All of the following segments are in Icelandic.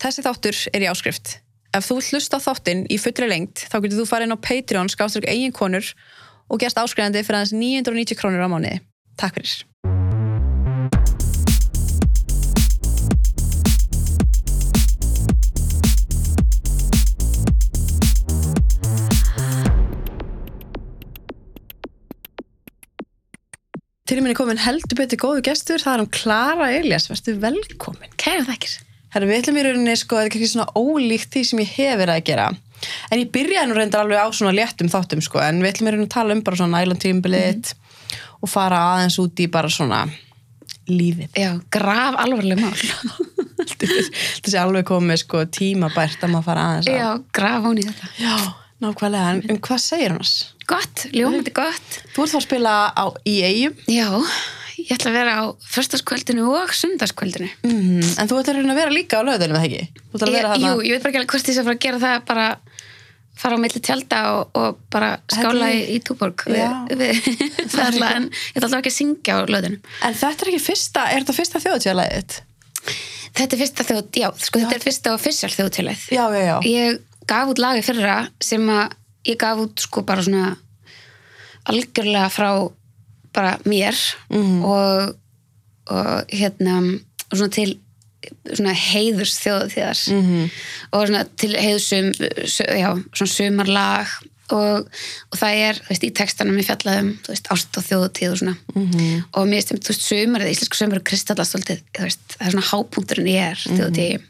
Þessi þáttur er í áskrift. Ef þú vilt hlusta á þáttinn í fullri lengt, þá getur þú farið inn á Patreon skáströk eigin konur og gerst áskrifandi fyrir aðeins 990 krónur á mánuði. Takk fyrir. Til minni komin heldur betur góðu gestur, það er um Klara Elias, verður velkomin. Kæra þakkir. Herra, við ætlum í rauninni, sko, þetta er kannski svona ólíkt því sem ég hef verið að gera. En ég byrjaði nú reyndar alveg á svona léttum þáttum, sko, en við ætlum í rauninni að tala um bara svona Island tímbilið og fara aðeins út í bara svona lífið. Já, graf alvarleg mál. Þessi alveg komið, sko, tímabært að maður fara aðeins að. Já, graf hún í þetta. Já, nákvæmlega, en um hvað segir hann? Gott, ljómandi gott. Þú ert þá að spila á, eigum, Já, ég ætla að vera á förstaskvöldinu og sundarskvöldinu. mm, en þú ert að vera líka á löðunum, eða ekki? Þarna. jú, ég veit bara ekki alveg hvort ég sé að fara að gera það bara fara á milli tjálta og, og bara skála í, í Túborg við, Já. við, það er alltaf, en ég ætla alltaf ekki að syngja á löðunum. En þetta er ekki fyrsta, er þetta fyrsta þjóðtíðalæðið? Þetta er fyrsta þjóð, já, sko þetta er fyrsta official þjóðtilið. Já, já, já. Ég gaf út lagi fyrra sem að ég gaf út sko bara svona algjörlega frá bara mér og, og hérna og svona til svona heiðurs þjóðtíðar Mhm. og svona til heiðursum já, svona sumarlag og, og það er, þú veist, í textanum ég fjallaðum, þú veist, ást og þjóðtíð og svona. Mhm. og mér veist, þú veist, sumarið íslensku sumar kristallast svolítið, þú veist, það er svona hápunkturinn ég er þjóðtíð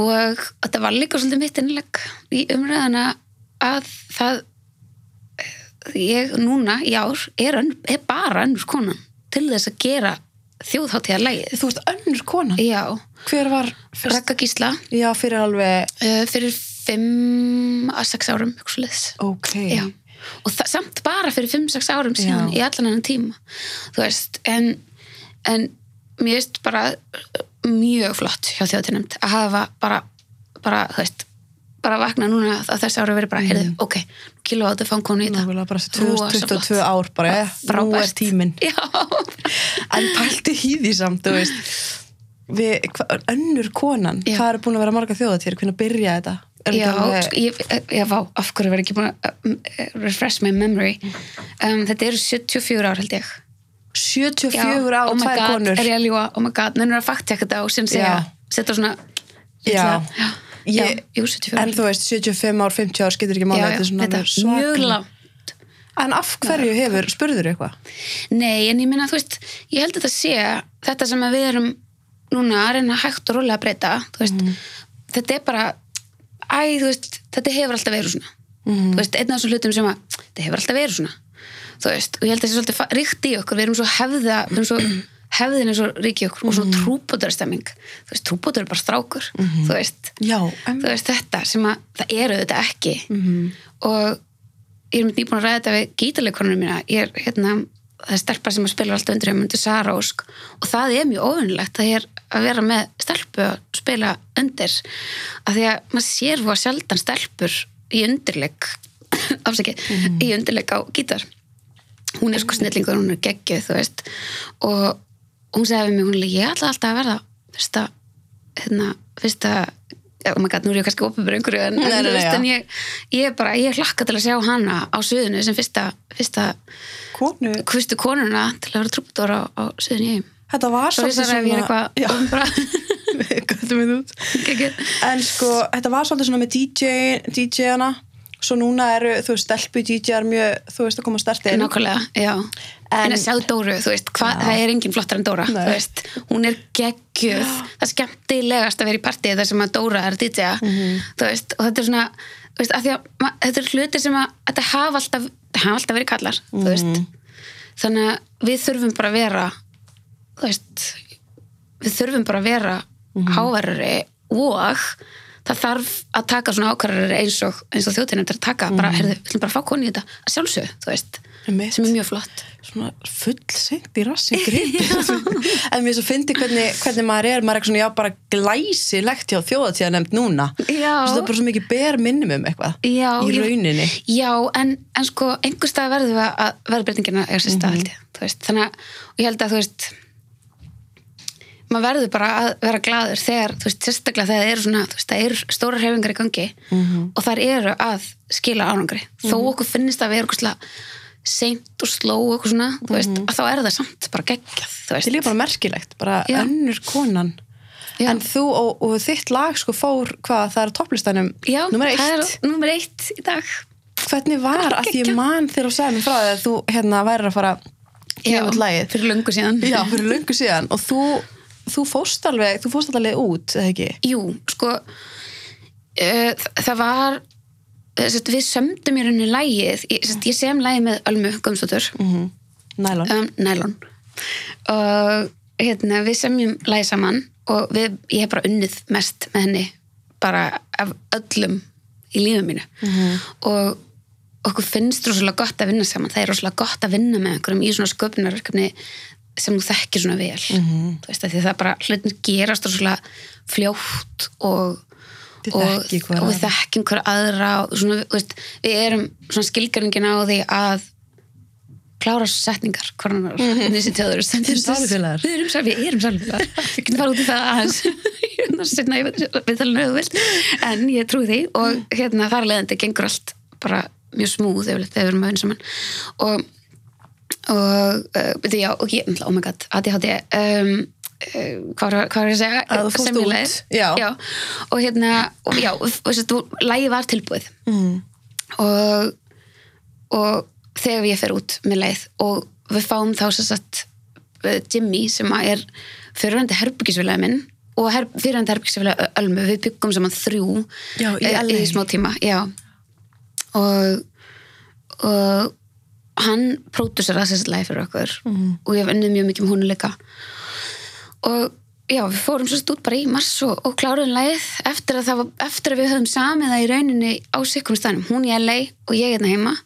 og þetta var líka svolítið mitt innleg í umræðana að það ég núna í ár er, ön, er bara önnur konan til þess að gera þjóðháttíða lægið Þú ert önnur konan. já, Hver var fyrst? Raka Gísla Já, fyrir alveg, uh, fyrir 5 að 6 árum eitthvað svoleiðis. ok. já, og samt bara fyrir 5-6 árum síðan Já. í allan enn tíma þú veist, en en mér veist bara mjög flott hjá þjóðtíðnefnd að hafa bara, bara, þú veist bara vakna núna að þessi ári verið bara, heyrðu, ok, kilo áttu fangkonu í þetta Nákvæmlega bara þessi Rosa 2022 flott. ár bara, ja, nú er tíminn. já, En pælti í því samt, við, hva, önnur konan, Já. hvað er búin að vera marga þjóðatíðir, hvernig byrja þetta? Já, alveg- ég, ég vá, af hverju verið ekki búin að um, refresh my memory? Um, þetta eru 74 ár held ég. 74 á oh my tvær god, konur. er ég að ljúa, oh my god, nennur að faktekka þetta og sem segja, setja svona já, já, Ég- jú, 74 En þú veist, 75 ár, 50 ár, skiptir ekki máli, já, þetta er þetta er mjög langt. En af hverju hefur, spurður eitthvað? nei, en ég minna, þú veist, ég held að þetta sé þetta sem við erum núna að reyna hægt og rólega að breyta. Veist, Mhm. þetta er bara æ, þú veist, þetta hefur alltaf verið svona. Þú veist, einn af þessum hlutum sem að þetta hefur alltaf verið svona. Þú veist, og ég held að það sé svolítið ríkt í okkur. Við erum svo hefða, við erum svo hefðin er svo rík í okkur og Mhm. svo trúbótarstemming. Þú veist, trúbótar er bara strákur þú veist, Já, en, þú veist þetta sem að það eru þetta ekki. Mhm. og ég er með nýbúin að ræða þetta við gítarleikonunum mína. Ég er hérna, það er stelpa sem að spila alltaf undir hjá myndi Sara Ósk. Og það er mjög óvinnlegt að, ég er að vera með stelpu að spila undir. Af því að maður sér hvað sjaldan stelpur í undirleik afsakið, í undirleik á gítar. Hún er sko snillingur, hún er geggjöð þú veist. Og hún segði við mig, hún er líka, ég ætla alltaf að verða fyrsta, hérna, fyrsta oh my god, nú er ég kannski einhverju en, en, já. en ég, ég er bara, ég hlakka til að sjá hana á suðinu sem fyrsta, fyrsta konu, fyrstu konuna til að vera trúbadóra á, á suðinu í þetta var Svo ég svolítið ég er geggjuð. En sko, þetta var svolítið svona með DJ, DJ-ana, svo núna eru, þú veist, stelpu DJ-ar mjög, þú veist, að koma stert inn. Nákvæmlega, já. En, En- að sjá Dóru, þú veist, hva, það er engin flottar en Dóra, þú veist, hún er geggjöð, það er skemmtilegast að vera í partíi þar sem að Dóra er DJ-a, Mhm. þú veist, og þetta er svona, þú veist, að því að ma- þetta er hluti sem að, þetta hafa alltaf, hafa alltaf verið kallar, þú Mhm. veist, þannig að við þurfum bara að vera, þú veist, við þurfum bara að vera Mhm. háverari og það þarf að taka svona ákvarðari eins og, og þjóttinum til að taka. Bara, heyrðu, við ætlum bara að fá koni í þetta. Að sjálfsög, þú veist, Mhm. Einmitt. sem er mjög flott. Svona full seint í rassin gripið en mér svo fyndi hvernig, hvernig maður er. Maður er svona já bara glæsilegt hjá þjóðatíða nefnd núna Já. Svo það er bara svo mikið ber minnum um eitthvað Já, í rauninni. Já, en, en sko, einhver stað verðum við að verðbreytingina er sér stað, held ég, þú veist, þannig að, ég held að, þú veist, maður verður bara að vera gladur þegar, þú veist, sérstaklega þegar það eru svona, þú veist, það eru stóra hreyfingar í gangi Mhm. og þær eru að skila ánangri. Þó okkur finnist að við erum eitthvað seint og sló og eitthvað svona, þú veist, að þá er það samt bara geggjað, þú Það veist. er líka bara merkilegt, bara Já. önnur konan. Já. En þú og, og þitt lag sko fór hvað, það er topplistanum Já, nummer það eitt. er nummer eitt í dag. Hvernig var að ég man þegar þú sagði mér frá því að þú hérna væri að fara lagið? fyrir löngu síðan. Já, fyrir löngu síðan og þú, þú fóst alveg, þú fóst alveg út, eða ekki? Jú, sko uh, það var sest, við sömdum í rauninni lægið ég, sest, ég sem lægið með Ölmu Gumstóttur Mm Nælon. um, Nælon. Og hérna, við semjum lægið saman og við, ég hef bara unnið mest með henni bara af öllum í lífum mínu. Og okkur finnst rosalega gott að vinna saman. Það er rosalega gott að vinna með einhverjum í svona sköpunarverkefni sem þú þekkir svona vel. Þú veist að því það bara hlutin gerast rosalega fljótt og Þið og, og við þekkjum hver aðra og svona, veist, við erum svona skilgarningin á því að klára setningar hvernig þessi tjóður Þið eruð sálufélagar. við erum, sál- við erum sálufélagar við getum fara út í það aðeins. Við talum auðvöld en ég trúi því. Og hérna þar leðandi gengur allt bara mjög smúð þegar við erum að vinna saman. Og og, uh, já, og ég, oh my god, ADHD um, uh, hvað var ég að segja? Að þú fórst út, já. og hérna, og já, og, og, lægi var tilbúið. Mm. og, og þegar ég fer út með leið og við fáum þá sagt uh, Jimmy sem er fyrirhandi herbyggisfélagi minn og her, fyrirhandi herbyggisfélagi Ölmu, við byggum saman þrjú Já, í eh, í smá tíma, já. Og og hann pródusera þessi leið fyrir okkur Mhm. og ég hef unnið mjög mikið með hún líka. Og já, við fórum svo út bara í mars og, og kláruðum leið eftir að, var, eftir að við höfum samið það í rauninni á sikkum stannum, hún í LA og ég hérna heima.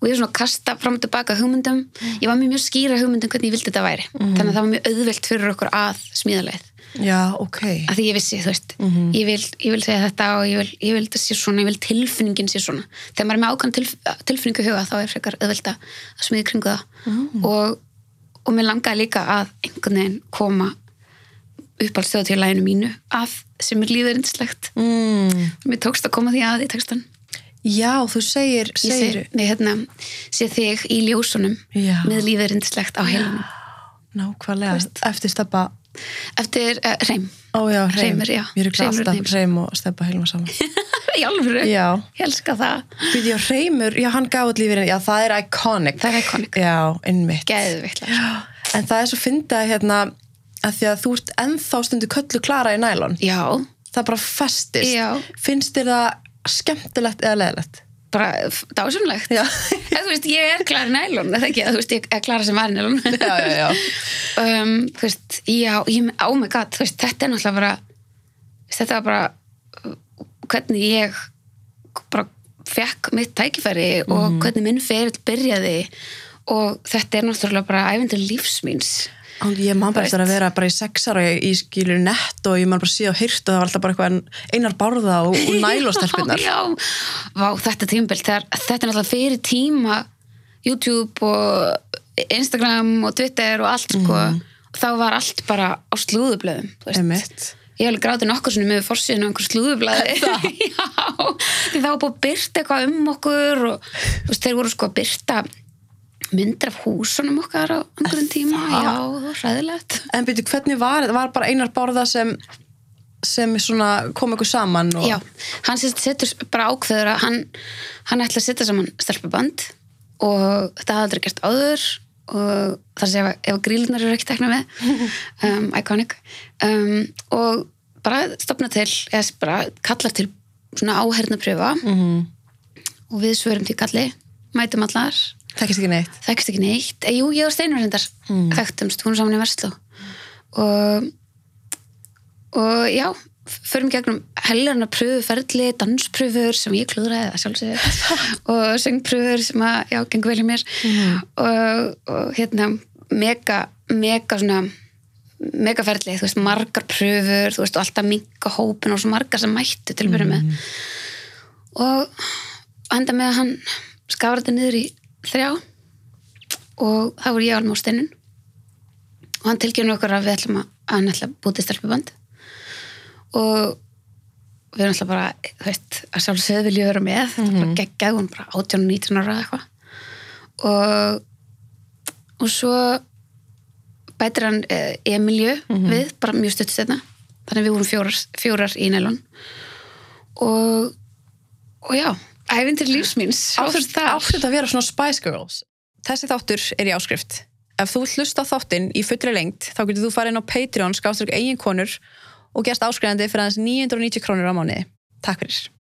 Og ég er svona að kasta fram og tilbaka hugmyndum. Ég var með mjög skýra hugmyndum hvernig ég vildi þetta væri. Þannig að það var mjög auðvelt fyrir okkur að smíða leið Já, ok. að því ég vissi, þú veist ég, vil, ég vil segja þetta og ég vil, ég vil þetta sé svona ég vil tilfinningin sé svona. Þegar maður er með ákvæm tilf, tilfinningu huga þá er frekar auðvelt að í kringu það. Og, og mér langaði líka að einhvern veginn koma uppáhaldstöðu til læginu mínu að sem er líður yndislegt. Mm. mér tókst að koma því að í textan Já, þú segir, ég segir, ég, hérna, sé þig í ljósunum Já. með líður yndislegt á heilunum nákvæmlega, eftir steppa, eftir uh, reym ó já, hreim. Hreimur, já. Mér er ekki alltaf hreim og steppa heilum saman. í alvöru, Já. ég elska það Býði á hreimur, já, hann gaf út lífið, já, það er iconic. það er iconic, Já, innmitt. geðviktlega En það er svo fyndið að hérna, að því að þú ert ennþá stundu köllu klara í nælon. já, Það bara festist. Já. Finnst þér það skemmtilegt eða leðilegt? Bara dásamlegt. Eða þú veist, ég er klara nælon eða ekki, eða þú veist, ég er klara sem var í nælon Já, já, já. um, þú veist, já, ég, oh my god þú veist, þetta er náttúrulega bara þetta var bara hvernig ég bara fekk mitt tækifæri og hvernig minn ferill byrjaði. Og þetta er náttúrulega bara æfindur lífsmýns ég man bara eftir að vera bara í sex ára í skilur nett og ég man bara síða og hýrt og það var alltaf bara eitthvað einar bárða og, og nælostelpunar. já, já, vá, þetta tímabild. Þegar, þetta er náttúrulega fyrir tíma YouTube og Instagram og Twitter og allt sko, þá var allt bara á slúðublöðum. Einmitt. ég hef alveg grátið nokkur svona með fórsíðinu á einhver slúðublaði já, því það var búið að byrta eitthvað um okkur og veist, þeir voru sko að byrta myndir af húsunum okkar á einhverjum tíma, það? já, það var ræðilegt En byrju, hvernig var þetta? Var bara einar bárða sem, sem kom eitthvað saman? Og... Já, hann setur bara ákveður að hann, hann ætla að setja saman stelpuband og þetta hafði aldrei gert áður og þar sé ef, ef grílunar eru ekki tekna með um, iconic um, og bara stopna til eða bara kallar til svona áherna pröfa Mhm. og við svörum því kalli mætum allar, Þekkist ekki neitt. þekkist ekki neitt. E, jú, ég og Steinar reyndar Mm. þekktumst, hún er saman í Verslu. Og og já, förum gegnum helgarna pröfuferðli, danspröfur sem ég klúðraði það sjálfsögur og söngpröfur sem að, já, gengur vel í mér. Og, og hérna mega, mega svona megaferðli, þú veist, margar pröfur þú veist, og alltaf minka hópin og svo margar sem mættu til að byrja með. Og enda með að hann þetta niður í þrjá. Og það voru ég alveg á steinun og hann tilgjörnum okkur að við ætlum að hann ætla bútið stelpuband. Og við erum alltaf bara, þú veist, að sjálfsögðu vilja vera með, þetta mm -hmm. bara geggjað, hún bara 18 og 19 ára eða eitthvað. Og og svo bætir hann eh, Emilju við, bara mjög stutt setna þannig að við vorum fjórar, fjórar í nælun og og já, æfintir lífsmýns Áttu að vera svona Spice Girls? Þessi þáttur er í áskrift. Ef þú hlusta þáttinn í fullri lengt þá getur þú farið inn á Patreon, skástrík eigin konur og gerst áskrifandi fyrir aðeins 990 krónur á mánuði. Takk fyrir